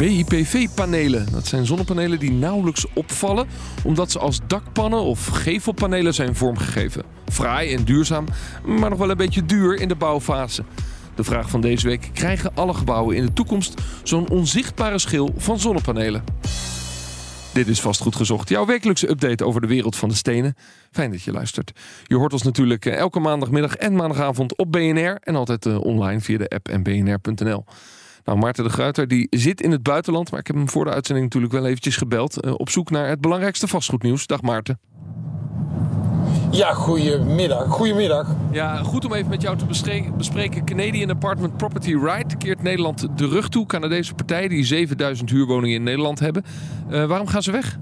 BIPV-panelen. Dat zijn zonnepanelen die nauwelijks opvallen omdat ze als dakpannen of gevelpanelen zijn vormgegeven. Fraai en duurzaam, maar nog wel een beetje duur in de bouwfase. De vraag van deze week: krijgen alle gebouwen in de toekomst zo'n onzichtbare schil van zonnepanelen? Dit is vastgoed gezocht, jouw wekelijkse update over de wereld van de stenen. Fijn dat je luistert. Je hoort ons natuurlijk eh, elke maandagmiddag en maandagavond op BNR en altijd eh, online via de app en bnr.nl. Nou, Maarten de Gruiter die zit in het buitenland, maar ik heb hem voor de uitzending natuurlijk wel eventjes gebeld. eh, op zoek naar het belangrijkste vastgoednieuws. Dag Maarten. Ja, goedemiddag. Goedemiddag. Ja, goed om even met jou te bespreken. Canadian Apartment Property Right keert Nederland de rug toe. Canadese partij die 7000 huurwoningen in Nederland hebben. Eh, waarom gaan ze weg?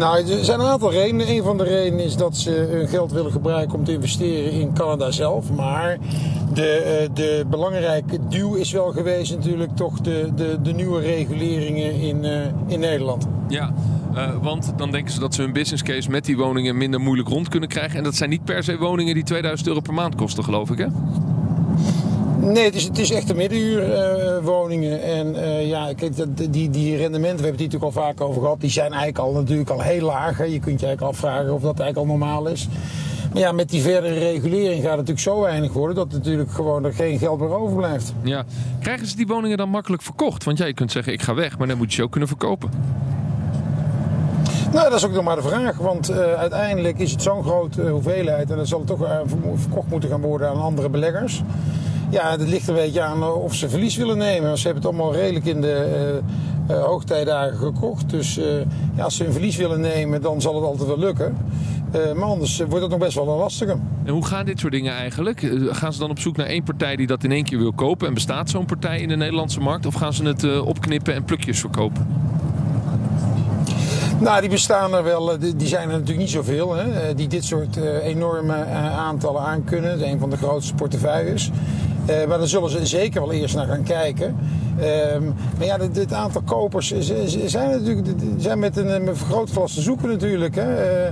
Nou, er zijn een aantal redenen. Een van de redenen is dat ze hun geld willen gebruiken om te investeren in Canada zelf. Maar de, eh, de belangrijke duw is wel geweest natuurlijk toch de, de, de nieuwe reguleringen in, eh, in Nederland. Ja, eh, want dan denken ze dat ze hun business case met die woningen minder moeilijk rond kunnen krijgen. En dat zijn niet per se woningen die 2000 euro per maand kosten, geloof ik, hè? Nee, het is, het is echt een middenhuurwoningen. en eh, ja, kijk, dat, die, die rendementen, we hebben het hier natuurlijk al vaak over gehad, die zijn eigenlijk al natuurlijk al heel laag. Hè. Je kunt je eigenlijk afvragen of dat eigenlijk al normaal is. Maar ja, met die verdere regulering gaat het natuurlijk zo weinig worden dat natuurlijk gewoon er geen geld meer overblijft. Ja. Krijgen ze die woningen dan makkelijk verkocht? Want ja, je kunt zeggen ik ga weg, maar dan moet je ze ook kunnen verkopen. Nou, dat is ook nog maar de vraag. Want eh, uiteindelijk is het zo'n grote hoeveelheid. En dan zal het toch uh, verkocht moeten gaan worden aan andere beleggers. Ja, het ligt een beetje aan uh, of ze verlies willen nemen. Want ze hebben het allemaal redelijk in de hoogtijdagen gekocht. Dus ja, als ze een verlies willen nemen, dan zal het altijd wel lukken. maar anders wordt het nog best wel een lastige. En hoe gaan dit soort dingen eigenlijk? Gaan ze dan op zoek naar één partij die dat in één keer wil kopen? En bestaat zo'n partij in de Nederlandse markt? Of gaan ze het opknippen en plukjes verkopen? Nou, die bestaan er wel. Die zijn er natuurlijk niet zoveel. Hè, die dit soort uh, enorme uh, aantallen aankunnen. Het is een van de grootste portefeuilles. Uh, maar daar zullen ze zeker wel eerst naar gaan kijken. Um, maar ja, dit aantal kopers zijn natuurlijk zijn met een, met vergrootglas te zoeken natuurlijk. Hè.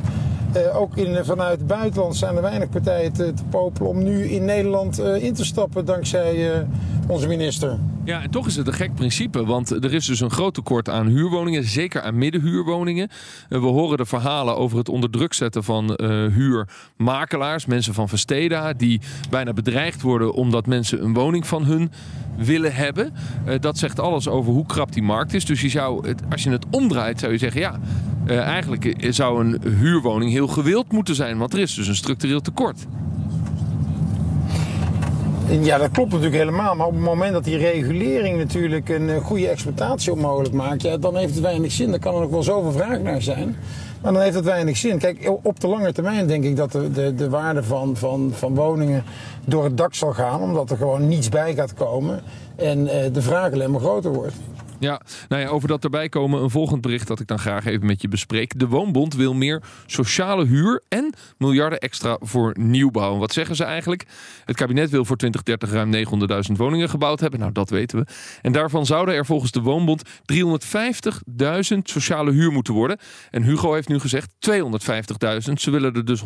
Ook in, vanuit het buitenland zijn er weinig partijen te, te popelen om nu in Nederland in te stappen dankzij onze minister. Ja, en toch is het een gek principe, want er is dus een groot tekort aan huurwoningen, zeker aan middenhuurwoningen. We horen de verhalen over het onder druk zetten van huurmakelaars, mensen van Versteda, die bijna bedreigd worden omdat mensen een woning van hun willen hebben. Dat zegt alles over hoe krap die markt is. Dus je zou het, als je het omdraait, zou je zeggen, ja, eigenlijk zou een huurwoning heel gewild moeten zijn, want er is dus een structureel tekort. Ja, dat klopt natuurlijk helemaal. Maar op het moment dat die regulering natuurlijk een goede exploitatie onmogelijk maakt, ja, dan heeft het weinig zin. Dan kan er nog wel zoveel vraag naar zijn. Maar dan heeft het weinig zin. Kijk, op de lange termijn denk ik dat de, de, de waarde van, van, van woningen door het dak zal gaan. Omdat er gewoon niets bij gaat komen. En uh, de vraag alleen maar groter wordt. Ja, nou ja, over dat erbij komen een volgend bericht dat ik dan graag even met je bespreek. De Woonbond wil meer sociale huur en miljarden extra voor nieuwbouw. Wat zeggen ze eigenlijk? Het kabinet wil voor 2030 ruim 900.000 woningen gebouwd hebben. Nou, dat weten we. En daarvan zouden er volgens de Woonbond 350.000 sociale huur moeten worden. En Hugo heeft nu gezegd 250.000. Ze willen er dus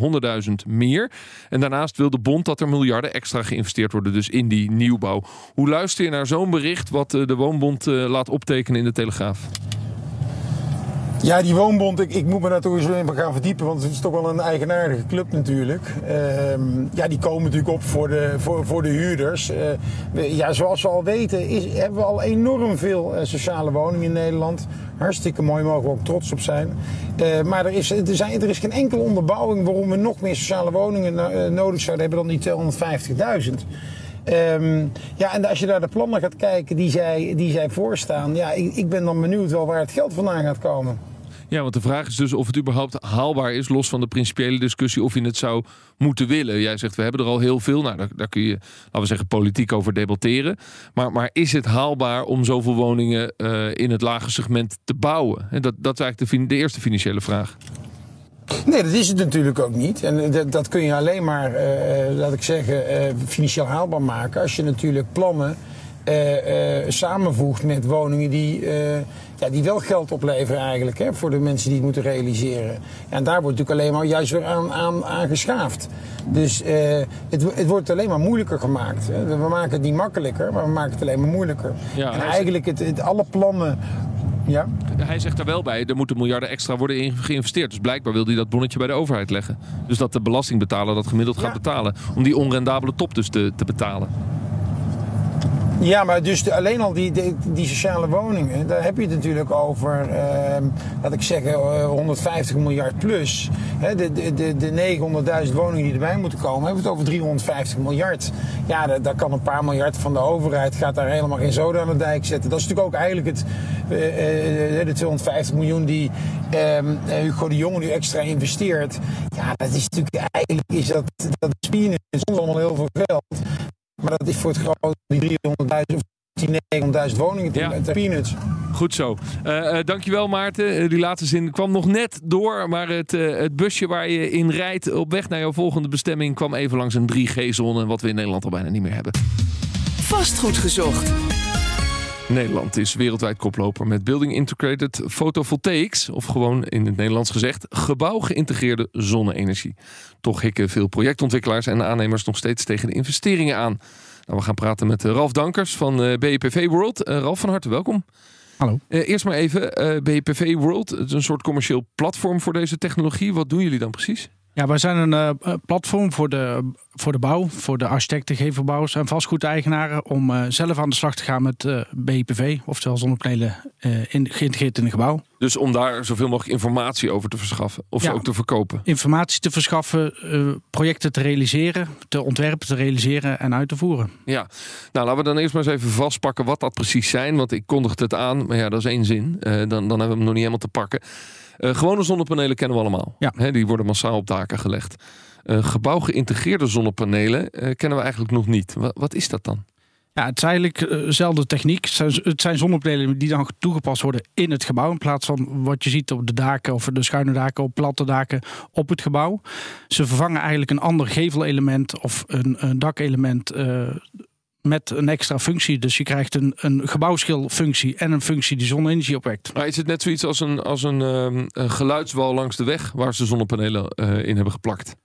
100.000 meer. En daarnaast wil de bond dat er miljarden extra geïnvesteerd worden dus in die nieuwbouw. Hoe luister je naar zo'n bericht wat de Woonbond laat op optekenen in de Telegraaf? Ja, die woonbond, ik, ik moet me daar toch eens in gaan verdiepen, want het is toch wel een eigenaardige club natuurlijk. Um, ja, die komen natuurlijk op voor de, voor, voor de huurders. We, ja, zoals we al weten, is, hebben we al enorm veel uh, sociale woningen in Nederland. Hartstikke mooi, mogen we ook trots op zijn. Uh, maar er is, er, zijn, er is geen enkele onderbouwing waarom we nog meer sociale woningen nodig zouden hebben dan die 250.000. Um, ja, en als je naar de plannen gaat kijken die zij, die zij voorstaan, ja, ik, ik ben dan benieuwd wel waar het geld vandaan gaat komen. Ja, want de vraag is dus of het überhaupt haalbaar is, los van de principiële discussie, of je het zou moeten willen. Jij zegt, we hebben er al heel veel. Nou, daar, daar kun je, laten we zeggen, politiek over debatteren. Maar, maar is het haalbaar om zoveel woningen uh, in het lage segment te bouwen? En dat, dat is eigenlijk de, de eerste financiële vraag. Nee, dat is het natuurlijk ook niet. En dat, dat kun je alleen maar, uh, laat ik zeggen, uh, financieel haalbaar maken als je natuurlijk plannen uh, samenvoegt met woningen die, ja, die wel geld opleveren eigenlijk hè, voor de mensen die het moeten realiseren. En daar wordt natuurlijk alleen maar juist weer aan, aan, aan geschaafd. Dus het, het wordt alleen maar moeilijker gemaakt. Hè. We maken het niet makkelijker, maar we maken het alleen maar moeilijker. Ja, en eigenlijk het, het, alle plannen ja. Hij zegt er wel bij, er moeten miljarden extra worden in geïnvesteerd. Dus blijkbaar wil hij dat bonnetje bij de overheid leggen. Dus dat de belastingbetaler dat gemiddeld gaat betalen. Om die onrendabele top dus te, te betalen. Ja, maar dus de, alleen al die, die, sociale woningen, daar heb je het natuurlijk over, uh, laat ik zeggen, 150 eh, miljard plus. He, de de, de, de 900.000 woningen die erbij moeten komen, hebben we het over 350 miljard. Ja, daar, kan een paar miljard van de overheid, gaat daar helemaal geen zoden aan de dijk zetten. Dat is natuurlijk ook eigenlijk het, uh, de 250 miljoen die ehm, Hugo de Jonge nu extra investeert. Ja, dat is natuurlijk eigenlijk, is dat, dat is peanuts, allemaal heel veel geld. Maar dat is voor het grote die 300.000 of die 900.000 woningen ja. peanuts. Goed zo. Uh, uh, dankjewel Maarten. Uh, die laatste zin kwam nog net door. Maar het, het busje waar je in rijdt op weg naar jouw volgende bestemming... kwam even langs een 3G-zone. Wat we in Nederland al bijna niet meer hebben. Vastgoed gezocht. Nederland is wereldwijd koploper met Building Integrated Photovoltaics, of gewoon in het Nederlands gezegd, gebouw geïntegreerde zonne-energie. Toch hikken veel projectontwikkelaars en aannemers nog steeds tegen de investeringen aan. Nou, we gaan praten met eh, Ralf Dankers van eh, BPV World. Uh, Ralf, van harte welkom. Hallo. eerst maar even, BPV World, het is een soort commercieel platform voor deze technologie. Wat doen jullie dan precies? Ja, wij zijn een uh, platform voor de, voor de bouw, voor de architecten, gevelbouwers en vastgoedeigenaren om uh, zelf aan de slag te gaan met uh, BIPV, oftewel zonnepanelen in, geïntegreerd in een gebouw. Dus om daar zoveel mogelijk informatie over te verschaffen of ja, ook te verkopen? Informatie te verschaffen, projecten te realiseren, te ontwerpen, te realiseren en uit te voeren. Ja, nou laten we dan eerst maar eens even vastpakken wat dat precies zijn, want ik kondigde het aan, maar ja, dat is één zin. dan, dan hebben we hem nog niet helemaal te pakken. Uh, gewone zonnepanelen kennen we allemaal. Ja. die worden massaal op daken gelegd. Uh, gebouw geïntegreerde zonnepanelen uh, kennen we eigenlijk nog niet. Wat, wat is dat dan? Ja, het is eigenlijk dezelfde techniek. Het zijn zonnepanelen die dan toegepast worden in het gebouw. In plaats van wat je ziet op de daken of de schuine daken, op platte daken op het gebouw. Ze vervangen eigenlijk een ander gevelelement of een, een dakelement met een extra functie. Dus je krijgt een, een gebouwschilfunctie en een functie die zonne-energie opwekt. Maar is het net zoiets als een, als een, um, een geluidswal langs de weg waar ze zonnepanelen uh, in hebben geplakt?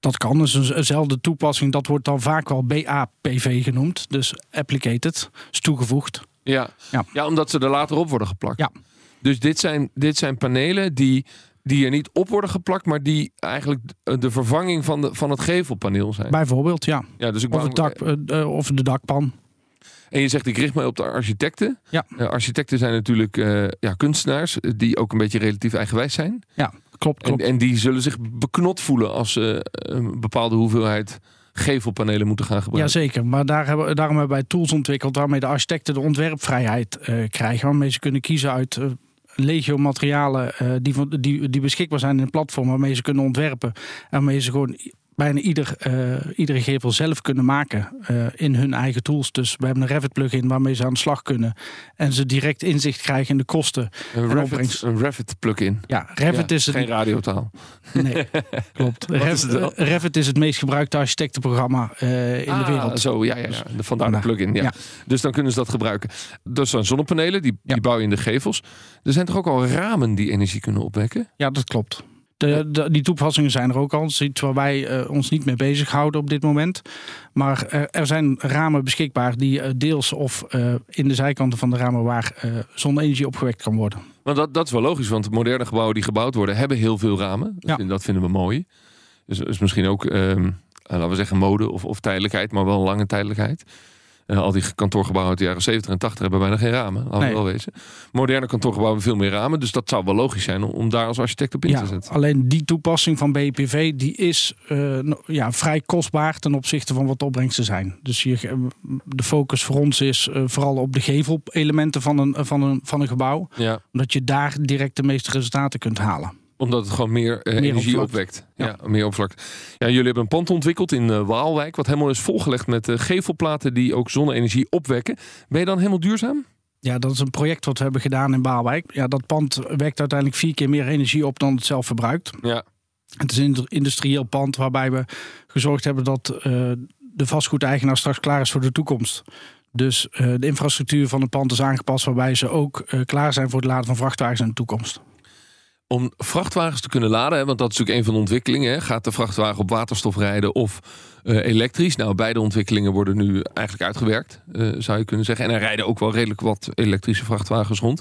Dat kan, dus eenzelfde toepassing. Dat wordt dan vaak wel BAPV genoemd. Dus applicated, is toegevoegd. Ja. Ja. ja, omdat ze er later op worden geplakt. Ja. Dus dit zijn, dit zijn panelen die die er niet op worden geplakt, maar die eigenlijk de vervanging van, de, van het gevelpaneel zijn. Bijvoorbeeld, ja. ja dus ik of, het dak, uh, of de dakpan. En je zegt, ik richt mij op de architecten. Ja. Uh, architecten zijn natuurlijk uh, ja, kunstenaars die ook een beetje relatief eigenwijs zijn. Ja, klopt. klopt. En, en die zullen zich beknot voelen als ze een bepaalde hoeveelheid gevelpanelen moeten gaan gebruiken. Jazeker, maar daar hebben, daarom hebben wij tools ontwikkeld waarmee de architecten de ontwerpvrijheid krijgen. Waarmee ze kunnen kiezen uit legio materialen uh, die, die, die beschikbaar zijn in een platform waarmee ze kunnen ontwerpen. En waarmee ze gewoon bijna ieder, uh, iedere gevel zelf kunnen maken uh, in hun eigen tools. Dus we hebben een Revit plugin waarmee ze aan de slag kunnen en ze direct inzicht krijgen in de kosten. Een Revit, een Revit plugin. Ja, Revit ja, is het, geen radiotaal. Nee, klopt. Revit, is Revit, is het meest gebruikte architectenprogramma uh, in ah, de wereld. Zo, ja, ja, ja. vandaar de plugin. Ja. ja. Dus dan kunnen ze dat gebruiken. Dat zijn zonnepanelen, die, die bouw je in de gevels. Er zijn toch ook al ramen die energie kunnen opwekken? Ja, dat klopt. De, die toepassingen zijn er ook al. Is iets waar wij uh, ons niet mee bezighouden op dit moment. Maar uh, er zijn ramen beschikbaar die uh, deels of in de zijkanten van de ramen waar zonne-energie opgewekt kan worden. Maar dat, dat is wel logisch, want moderne gebouwen die gebouwd worden hebben heel veel ramen. Dat, ja. vinden, dat vinden we mooi. Dus is misschien ook, ehm, laten we zeggen, mode of, of tijdelijkheid, maar wel lange tijdelijkheid. Eh, al die kantoorgebouwen uit de jaren 70 en 80 hebben bijna geen ramen. Laten we wel wezen. Moderne kantoorgebouwen hebben veel meer ramen. Dus dat zou wel logisch zijn om, om daar als architect op in Ja, te zetten. alleen die toepassing van BPV die is eh, ja, vrij kostbaar ten opzichte van wat de opbrengsten zijn. Dus je, de focus voor ons is eh, vooral op de gevelelementen van een, van, een, van een gebouw. Ja, Omdat je daar direct de meeste resultaten kunt halen. Omdat het gewoon meer, eh, Meer energie opwekt. Ja. Ja. meer oppervlak. Ja, jullie hebben een pand ontwikkeld in eh, Waalwijk. Wat helemaal is volgelegd met eh, gevelplaten die ook zonne-energie opwekken. Ben je dan helemaal duurzaam? Ja, dat is een project wat we hebben gedaan in Baalwijk. Ja, dat pand wekt uiteindelijk vier keer meer energie op dan het zelf verbruikt. Ja. Het is een indu- industrieel pand waarbij we gezorgd hebben dat de vastgoedeigenaar straks klaar is voor de toekomst. Dus de infrastructuur van het pand is aangepast waarbij ze ook klaar zijn voor het laden van vrachtwagens in de toekomst. Om vrachtwagens te kunnen laden, hè, want dat is natuurlijk een van de ontwikkelingen. Hè. Gaat de vrachtwagen op waterstof rijden of eh, elektrisch? Nou, beide ontwikkelingen worden nu eigenlijk uitgewerkt, eh, zou je kunnen zeggen. En er rijden ook wel redelijk wat elektrische vrachtwagens rond.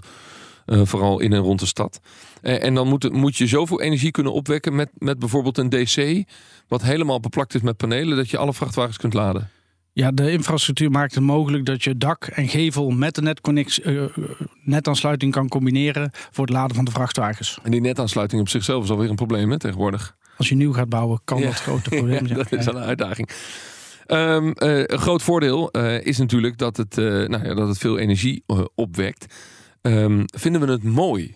eh, vooral in en rond de stad. En dan moet, moet je zoveel energie kunnen opwekken met, met bijvoorbeeld een DC... wat helemaal beplakt is met panelen, dat je alle vrachtwagens kunt laden. Ja, de infrastructuur maakt het mogelijk dat je dak en gevel met de netconnect- eh, eh, netaansluiting kan combineren voor het laden van de vrachtwagens. En die netaansluiting op zichzelf is alweer een probleem hè, tegenwoordig. Als je nieuw gaat bouwen, kan Ja. dat grote probleem zijn. dat is een uitdaging. Ehm, eh, een groot voordeel is natuurlijk dat het, nou ja, dat het veel energie opwekt. Ehm, vinden we het mooi?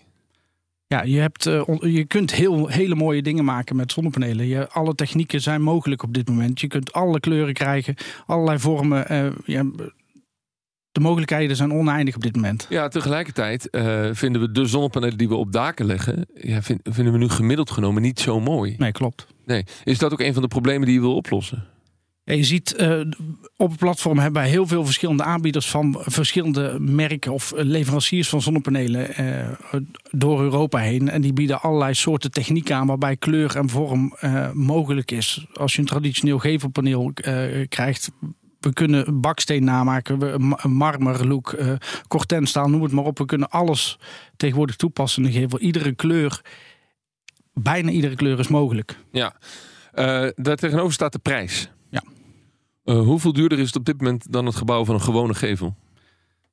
Ja, je, hebt, eh, je kunt heel, hele mooie dingen maken met zonnepanelen. Je, alle technieken zijn mogelijk op dit moment. Je kunt alle kleuren krijgen, allerlei vormen. eh, ja, de mogelijkheden zijn oneindig op dit moment. Ja, tegelijkertijd eh, vinden we de zonnepanelen die we op daken leggen, ja, vind- vinden we nu gemiddeld genomen niet zo mooi. Nee, klopt. Nee. Is dat ook een van de problemen die je wil oplossen? Je ziet eh, op het platform hebben wij heel veel verschillende aanbieders van verschillende merken of leveranciers van zonnepanelen eh, door Europa heen. En die bieden allerlei soorten technieken aan waarbij kleur en vorm eh, mogelijk is. Als je een traditioneel gevelpaneel krijgt. We kunnen baksteen namaken, we- ma- marmer, look, eh kortenstaal, noem het maar op. We kunnen alles tegenwoordig toepassen in de gevel. Iedere kleur, bijna iedere kleur is mogelijk. Ja. Daar tegenover staat de prijs. Eh, hoeveel duurder is het op dit moment dan het gebouw van een gewone gevel?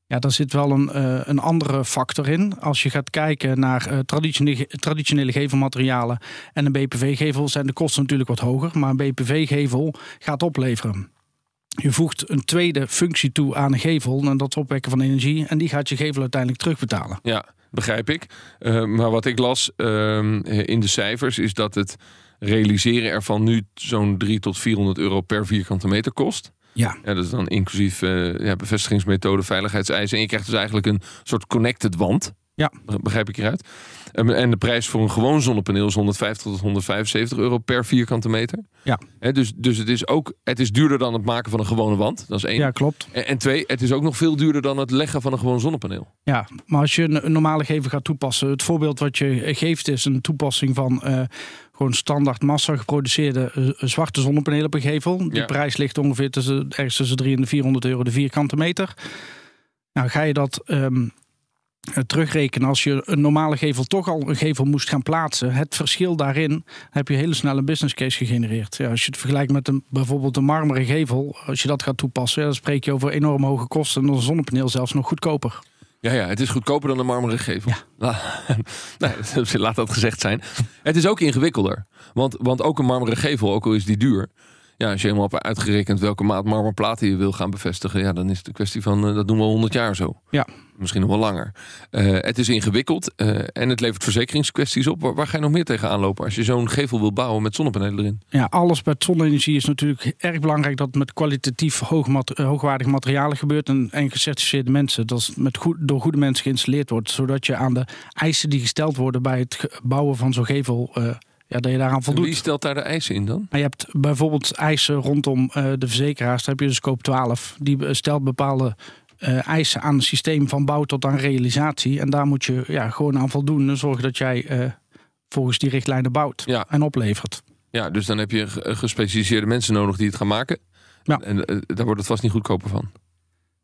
Ja, daar zit wel een, eh, een andere factor in. Als je gaat kijken naar eh, traditionele, traditionele gevelmaterialen en een BPV-gevel, zijn de kosten natuurlijk wat hoger. Maar een BPV-gevel gaat opleveren. Je voegt een tweede functie toe aan een gevel, en dat opwekken van energie. En die gaat je gevel uiteindelijk terugbetalen. Ja, begrijp ik. Maar wat ik las ehm, in de cijfers is dat het realiseren ervan nu zo'n 3 tot 400 euro per vierkante meter kost. Ja, Ja, dat is dan inclusief eh, ja, bevestigingsmethode, veiligheidseisen. En je krijgt dus eigenlijk een soort connected wand. Ja. Begrijp ik hieruit. En en de prijs voor een gewoon zonnepaneel is 150 tot 175 euro per vierkante meter. Ja. Dus dus het, is ook, het is duurder dan het maken van een gewone wand. Dat is één. ja klopt. En, en twee, het is ook nog veel duurder dan het leggen van een gewoon zonnepaneel. Ja, maar als je een, normale gevel gaat toepassen, het voorbeeld wat je geeft is een toepassing van eh, gewoon standaard massa geproduceerde eh, zwarte zonnepanelen op een gevel. Die Ja. prijs ligt ongeveer tussen, ergens tussen 300 en de 400 euro de vierkante meter. Nou, ga je dat ehm, eh, terugrekenen als je een normale gevel toch al een gevel moest gaan plaatsen. Het verschil daarin heb je hele snel een business case gegenereerd. Ja, als je het vergelijkt met een, bijvoorbeeld een marmeren gevel, als je dat gaat toepassen, dan spreek je over enorm hoge kosten en dan een zonnepaneel zelfs nog goedkoper. Ja, ja, het is goedkoper dan een marmeren gevel. Ja. nee, laat dat gezegd zijn. Het is ook ingewikkelder. Want, want ook een marmeren gevel, ook al is die duur. Ja, als je helemaal hebt uitgerekend welke maat marmerplaten je wil gaan bevestigen, ja, dan is het een kwestie van, eh, dat doen we al 100 jaar zo. Ja. Misschien nog wel langer. Eh, het is ingewikkeld eh, en het levert verzekeringskwesties op. Waar, waar ga je nog meer tegenaan lopen als je zo'n gevel wil bouwen met zonnepanelen erin? Ja, alles met zonne-energie is natuurlijk erg belangrijk dat het met kwalitatief eh, hoogwaardige materialen gebeurt en, en gecertificeerde mensen. Dat het met goed, door goede mensen geïnstalleerd wordt, zodat je aan de eisen die gesteld worden bij het bouwen van zo'n gevel, ja, dat je daaraan En voldoet. wie stelt daar de eisen in dan? Maar je hebt bijvoorbeeld eisen rondom de verzekeraars. Dan heb je de scope 12. Die stelt bepaalde eh, eisen aan het systeem van bouw tot aan realisatie. En daar moet je ja, gewoon aan voldoen. En zorgen dat jij eh, volgens die richtlijnen bouwt Ja. en oplevert. Ja, dus dan heb je ge- gespecialiseerde mensen nodig die het gaan maken. Ja. En eh, daar wordt het vast niet goedkoper van.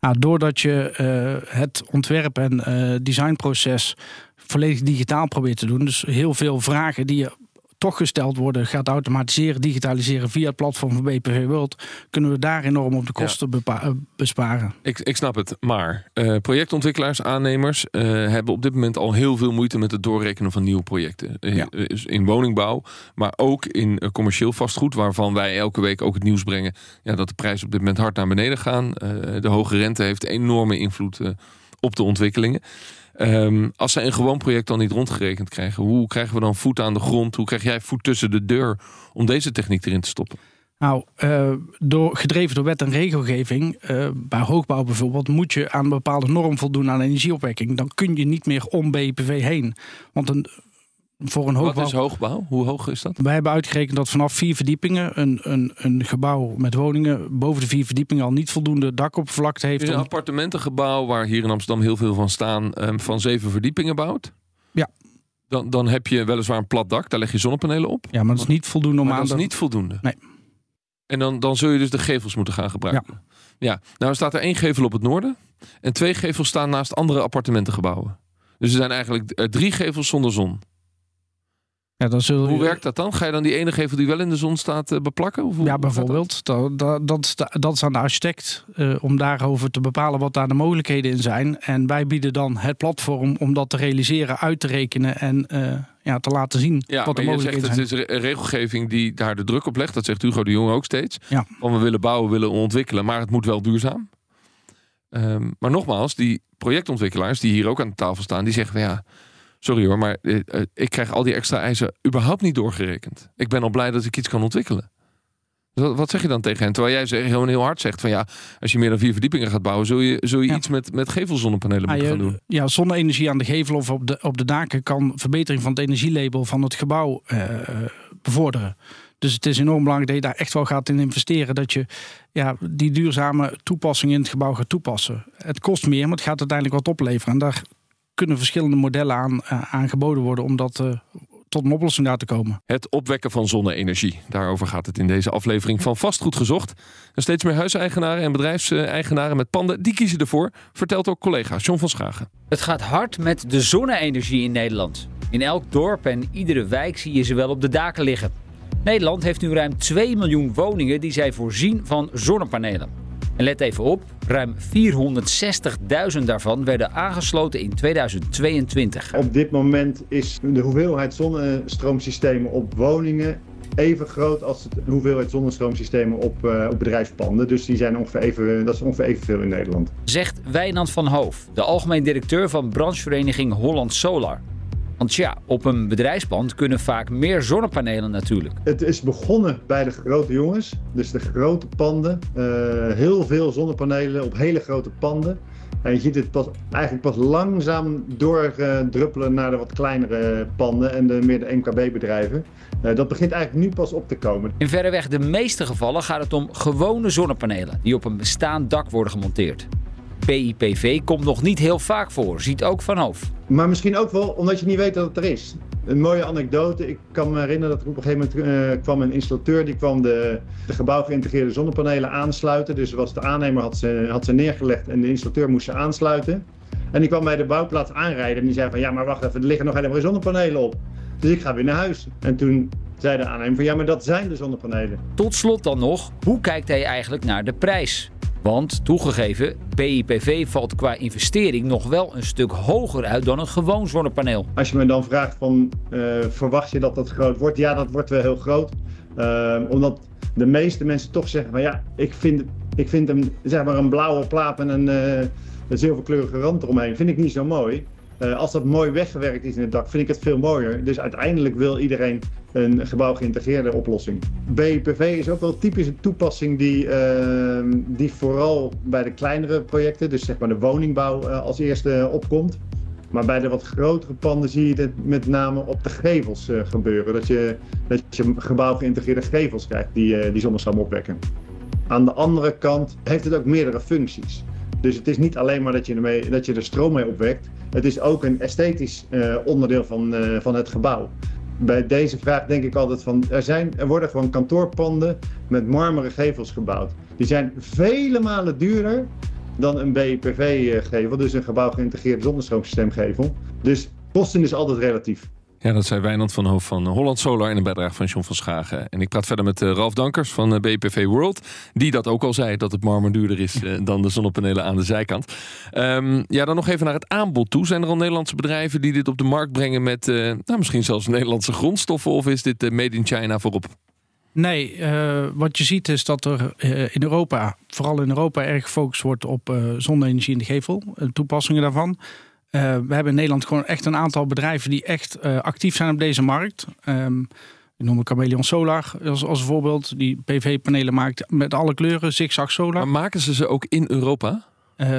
Nou, doordat je het ontwerp- en designproces volledig digitaal probeert te doen. Dus heel veel vragen die je toch gesteld worden, gaat automatiseren, digitaliseren via het platform van BPV World, kunnen we daar enorm op de kosten uh, besparen. Ik, ik snap het, maar uh, projectontwikkelaars, aannemers uh, hebben op dit moment al heel veel moeite met het doorrekenen van nieuwe projecten. Ja. In woningbouw, maar ook in commercieel vastgoed, waarvan wij elke week ook het nieuws brengen ja, dat de prijzen op dit moment hard naar beneden gaan. de hoge rente heeft enorme invloed op de ontwikkelingen. Um, als ze een gewoon project dan niet rondgerekend krijgen, hoe krijgen we dan voet aan de grond? Hoe krijg jij voet tussen de deur om deze techniek erin te stoppen? Nou, uh, door, gedreven door wet en regelgeving, uh, bij hoogbouw bijvoorbeeld, moet je aan een bepaalde norm voldoen aan energieopwekking. Dan kun je niet meer om BPV heen. Want een, voor een hoogbouw. Wat is hoogbouw? Hoe hoog is dat? Wij hebben uitgerekend dat vanaf vier verdiepingen een, een, een gebouw met woningen boven de vier verdiepingen al niet voldoende dakoppervlakte heeft. Een appartementengebouw waar hier in Amsterdam heel veel van staan, um, van zeven verdiepingen bouwt? Ja. Dan, dan heb je weliswaar een plat dak, daar leg je zonnepanelen op. Ja, maar dat is niet voldoende om aan dat is niet voldoende. Nee. En dan, dan zul je dus de gevels moeten gaan gebruiken. Ja. ja. Nou staat er één gevel op het noorden en twee gevels staan naast andere appartementengebouwen. Dus er zijn eigenlijk drie gevels zonder zon. Ja, dan Hoe werkt dat dan? Ga je dan die ene gevel die wel in de zon staat uh, beplakken? Of ja, bijvoorbeeld. Dat? Dat, dat, dat, is aan de architect uh, om daarover te bepalen wat daar de mogelijkheden in zijn. En wij bieden dan het platform om dat te realiseren, uit te rekenen en uh, ja, te laten zien ja, wat de mogelijkheden zegt, zijn. Het is een regelgeving die daar de druk op legt. Dat zegt Hugo de Jong ook steeds. Ja. Van we willen bouwen, we willen ontwikkelen, maar het moet wel duurzaam. Um, maar nogmaals, die projectontwikkelaars die hier ook aan de tafel staan, die zeggen van ja Sorry hoor, maar eh, eh, ik krijg al die extra eisen überhaupt niet doorgerekend. Ik ben al blij dat ik iets kan ontwikkelen. Wat zeg je dan tegen hen? Terwijl jij gewoon heel hard zegt van ja, als je meer dan vier verdiepingen gaat bouwen, zul je, zul je Ja. iets met, met gevelzonnepanelen Ah, moeten gaan doen. Ja, zonne-energie aan de gevel of op de, op de daken kan verbetering van het energielabel van het gebouw eh, bevorderen. Dus het is enorm belangrijk dat je daar echt wel gaat in investeren. Dat je ja, die duurzame toepassing in het gebouw gaat toepassen. Het kost meer, maar het gaat uiteindelijk wat opleveren. En daar kunnen verschillende modellen aan eh, aangeboden worden om dat eh, tot een oplossing daar te komen. Het opwekken van zonne-energie. Daarover gaat het in deze aflevering van Vastgoed Gezocht. En steeds meer huiseigenaren en bedrijfseigenaren met panden, die kiezen ervoor. Vertelt ook collega John van Schagen. Het gaat hard met de zonne-energie in Nederland. In elk dorp en iedere wijk zie je ze wel op de daken liggen. Nederland heeft nu ruim 2 miljoen woningen die zij voorzien van zonnepanelen. En let even op, ruim 460.000 daarvan werden aangesloten in 2022. Op dit moment is de hoeveelheid zonnestroomsystemen op woningen even groot als de hoeveelheid zonnestroomsystemen op, uh, op bedrijfspanden. Dus die zijn ongeveer even, dat is ongeveer evenveel in Nederland. Zegt Wijnand van Hoof, de algemeen directeur van branchevereniging Holland Solar. Want ja, op een bedrijfspand kunnen vaak meer zonnepanelen natuurlijk. Het is begonnen bij de grote jongens, dus de grote panden. Uh, heel veel zonnepanelen op hele grote panden. En je ziet het pas, eigenlijk pas langzaam doordruppelen naar de wat kleinere panden en de, meer de MKB-bedrijven. Uh, dat begint eigenlijk nu pas op te komen. In verreweg de meeste gevallen gaat het om gewone zonnepanelen die op een bestaand dak worden gemonteerd. PIPV komt nog niet heel vaak voor, ziet ook Van Hoof. Maar misschien ook wel omdat je niet weet dat het er is. Een mooie anekdote. Ik kan me herinneren dat er op een gegeven moment uh, kwam een installateur. Die kwam de, de gebouw geïntegreerde zonnepanelen aansluiten. Dus was de aannemer had ze, had ze neergelegd en de installateur moest ze aansluiten. En die kwam bij de bouwplaats aanrijden en die zei van ja maar wacht even, er liggen nog helemaal geen zonnepanelen op. Dus ik ga weer naar huis. En toen zei de aannemer van ja maar dat zijn de zonnepanelen. Tot slot dan nog, hoe kijkt hij eigenlijk naar de prijs? Want toegegeven, PIPV valt qua investering nog wel een stuk hoger uit dan een gewoon zonnepaneel. Als je me dan vraagt van uh, verwacht je dat dat groot wordt? Ja, dat wordt wel heel groot. Uh, omdat de meeste mensen toch zeggen van ja, ik vind, ik vind hem zeg maar een blauwe plaat en een, uh, een zilverkleurige rand eromheen. Vind ik niet zo mooi. Uh, als dat mooi weggewerkt is in het dak, vind ik het veel mooier. Dus uiteindelijk wil iedereen een gebouw geïntegreerde oplossing. BPV is ook wel typisch een toepassing die, uh, die vooral bij de kleinere projecten, dus zeg maar de woningbouw, uh, als eerste opkomt. Maar bij de wat grotere panden zie je het met name op de gevels uh, gebeuren. Dat je, dat je gebouw geïntegreerde gevels krijgt die, die zonnestroom opwekken. Aan de andere kant heeft het ook meerdere functies. Dus het is niet alleen maar dat je, ermee, dat je er stroom mee opwekt. Het is ook een esthetisch uh, onderdeel van, uh, van het gebouw. Bij deze vraag denk ik altijd van, er, zijn, er worden gewoon kantoorpanden met marmeren gevels gebouwd. Die zijn vele malen duurder dan een BPV-gevel, dus een gebouw geïntegreerd zonnestroomsysteemgevel. Dus kosten is altijd relatief. Ja, dat zei Wijnand van Hoofd van Holland Solar in een bijdrage van John van Schagen. En ik praat verder met uh, Ralf Dankers van uh, BPV World. Die dat ook al zei, dat het marmer duurder is uh, dan de zonnepanelen aan de zijkant. Um, ja, dan nog even naar het aanbod toe. Zijn er al Nederlandse bedrijven die dit op de markt brengen met nou, misschien zelfs Nederlandse grondstoffen? Of is dit made in China voorop? Nee, wat je ziet is dat er in Europa, vooral in Europa, erg gefocust wordt op zonne-energie in de gevel en toepassingen daarvan. We hebben in Nederland gewoon echt een aantal bedrijven die echt actief zijn op deze markt. Um, ik noem Chameleon Solar als, als voorbeeld, die PV-panelen maakt met alle kleuren, zigzag solar. Maar maken ze ze ook in Europa?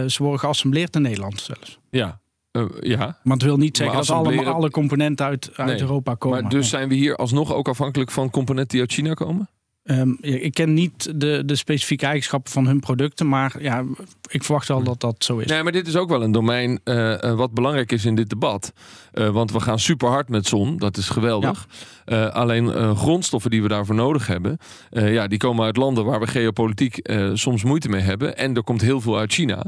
ze worden geassembleerd in Nederland zelfs. Ja, uh, ja. Maar het wil niet zeggen dat allemaal alle componenten uit, uit nee. Europa komen. Maar dus zijn we hier alsnog ook afhankelijk van componenten die uit China komen? Um, ik ken niet de, de specifieke eigenschappen van hun producten, maar ja, ik verwacht wel dat dat zo is. Nee, maar dit is ook wel een domein uh, wat belangrijk is in dit debat. Uh, want we gaan super hard met zon, dat is geweldig. Ja. Uh, alleen grondstoffen die we daarvoor nodig hebben, ja, die komen uit landen waar we geopolitiek soms moeite mee hebben. En er komt heel veel uit China.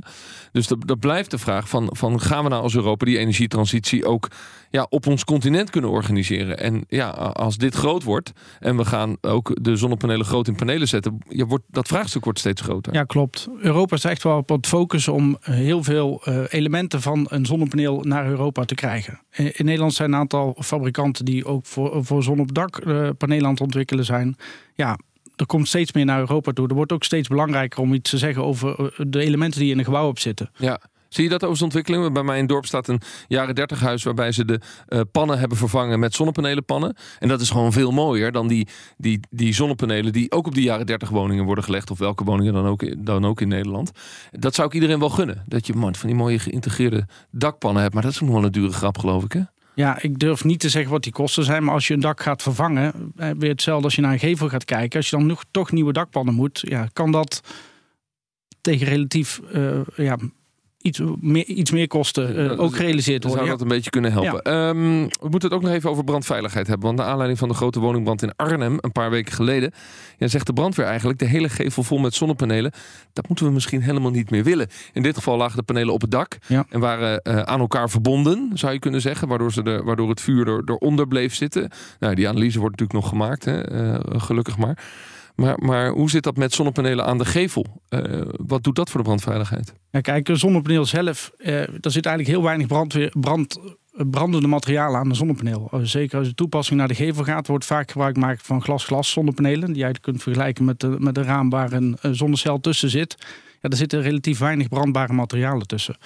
Dus dat, dat blijft de vraag van, van gaan we nou als Europa die energietransitie ook ja, op ons continent kunnen organiseren? En ja, als dit groot wordt en we gaan ook de zonnepanelen groot in panelen zetten, ja, wordt, dat vraagstuk wordt steeds groter. Ja, klopt. Europa is echt wel op het focus om heel veel uh, elementen van een zonnepaneel naar Europa te krijgen. In, in, Nederland zijn een aantal fabrikanten die ook voor, voor zon op dak uh, panelen aan het ontwikkelen zijn. Ja, er komt steeds meer naar Europa toe. Er wordt ook steeds belangrijker om iets te zeggen over eh, de elementen die in een gebouw op zitten. Ja. Zie je dat over de ontwikkeling? Bij mij in het dorp staat een jaren 30 huis waarbij ze de uh, pannen hebben vervangen met zonnepanelenpannen. En dat is gewoon veel mooier dan die, die, die zonnepanelen die ook op die jaren 30 woningen worden gelegd. Of welke woningen dan ook, dan ook in Nederland. Dat zou ik iedereen wel gunnen. Dat je man, van die mooie geïntegreerde dakpannen hebt. Maar dat is nog wel een dure grap, geloof ik. Hè? Ja, ik durf niet te zeggen wat die kosten zijn. Maar als je een dak gaat vervangen, eh, weer hetzelfde als je naar een gevel gaat kijken. Als je dan nog toch nieuwe dakpannen moet, ja, kan dat tegen relatief uh, ja, iets meer, iets meer kosten uh, ook gerealiseerd worden. Zou dat een beetje kunnen helpen. Ja. Um, we moeten het ook nog even over brandveiligheid hebben. Want de aanleiding van de grote woningbrand in Arnhem een paar weken geleden... Ja, zegt de brandweer eigenlijk, de hele gevel vol met zonnepanelen... dat moeten we misschien helemaal niet meer willen. In dit geval lagen de panelen op het dak ja. en waren uh, aan elkaar verbonden, zou je kunnen zeggen. Waardoor, ze de, waardoor het vuur er, eronder bleef zitten. Nou, die analyse wordt natuurlijk nog gemaakt, hè, uh, gelukkig maar. Maar, maar hoe zit dat met zonnepanelen aan de gevel? Uh, wat doet dat voor de brandveiligheid? Ja, kijk, een zonnepaneel zelf, uh, er zit eigenlijk heel weinig brandweer, brand, brandende materialen aan de zonnepaneel. Zeker als de toepassing naar de gevel gaat, wordt vaak gebruik gemaakt van glas-glas zonnepanelen. Die je kunt vergelijken met, de, met een raam waar een, zonnecel tussen zit. Ja, er zitten relatief weinig brandbare materialen tussen.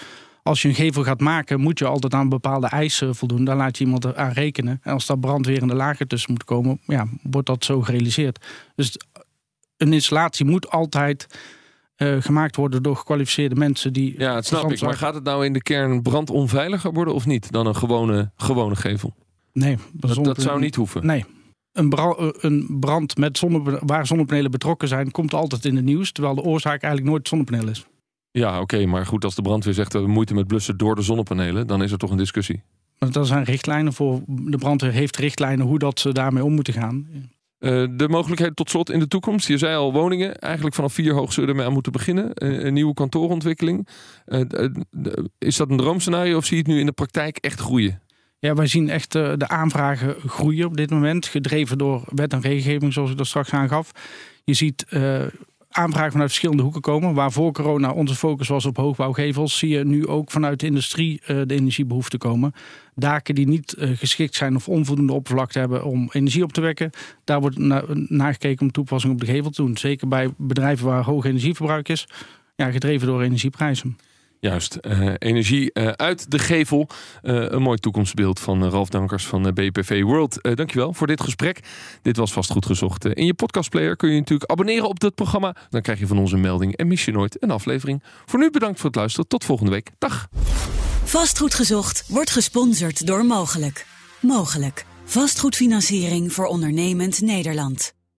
Als je een gevel gaat maken, moet je altijd aan bepaalde eisen voldoen. Daar laat je iemand aan rekenen. En als daar brandwerende lagen tussen moet komen, ja, wordt dat zo gerealiseerd. Dus een installatie moet altijd uh, gemaakt worden door gekwalificeerde mensen die. Ja, dat snap ik. Maar gaat het nou in de kern brandonveiliger worden of niet dan een gewone, gewone gevel? Nee, dat, dat zou niet hoeven. Nee. Een brand, eh, een brand met zonne, waar zonnepanelen betrokken zijn, komt altijd in het nieuws. Terwijl de oorzaak eigenlijk nooit het zonnepaneel is. Ja, oké. maar goed, als de brandweer zegt dat we moeite met blussen door de zonnepanelen, dan is er toch een discussie. Er zijn richtlijnen voor. De brandweer heeft richtlijnen hoe dat ze daarmee om moeten gaan. Uh, de mogelijkheid tot slot in de toekomst. Je zei al woningen. Eigenlijk vanaf vier hoog zullen we ermee aan moeten beginnen. Een nieuwe kantoorontwikkeling. Uh, is dat een droomscenario of zie je het nu in de praktijk echt groeien? Ja, wij zien echt de aanvragen groeien op dit moment. Gedreven door wet en regelgeving, zoals ik dat straks aangaf. Je ziet aanvragen vanuit verschillende hoeken komen. Waar voor corona onze focus was op hoogbouwgevels, zie je nu ook vanuit de industrie uh, de energiebehoefte komen. Daken die niet uh, geschikt zijn of onvoldoende oppervlakte hebben om energie op te wekken, daar wordt na nagekeken om toepassing op de gevel te doen. Zeker bij bedrijven waar hoog energieverbruik is, ja, gedreven door energieprijzen. Juist, uh, energie uh, uit de gevel. Uh, een mooi toekomstbeeld van Ralf Dankers van BPV World. dankjewel voor dit gesprek. Dit was vast goed gezocht. in je podcastplayer kun je natuurlijk abonneren op dit programma. Dan krijg je van ons een melding en mis je nooit een aflevering. Voor nu bedankt voor het luisteren. Tot volgende week. Dag. Vastgoed gezocht wordt gesponsord door Mogelijk. Mogelijk. Vastgoedfinanciering voor ondernemend Nederland.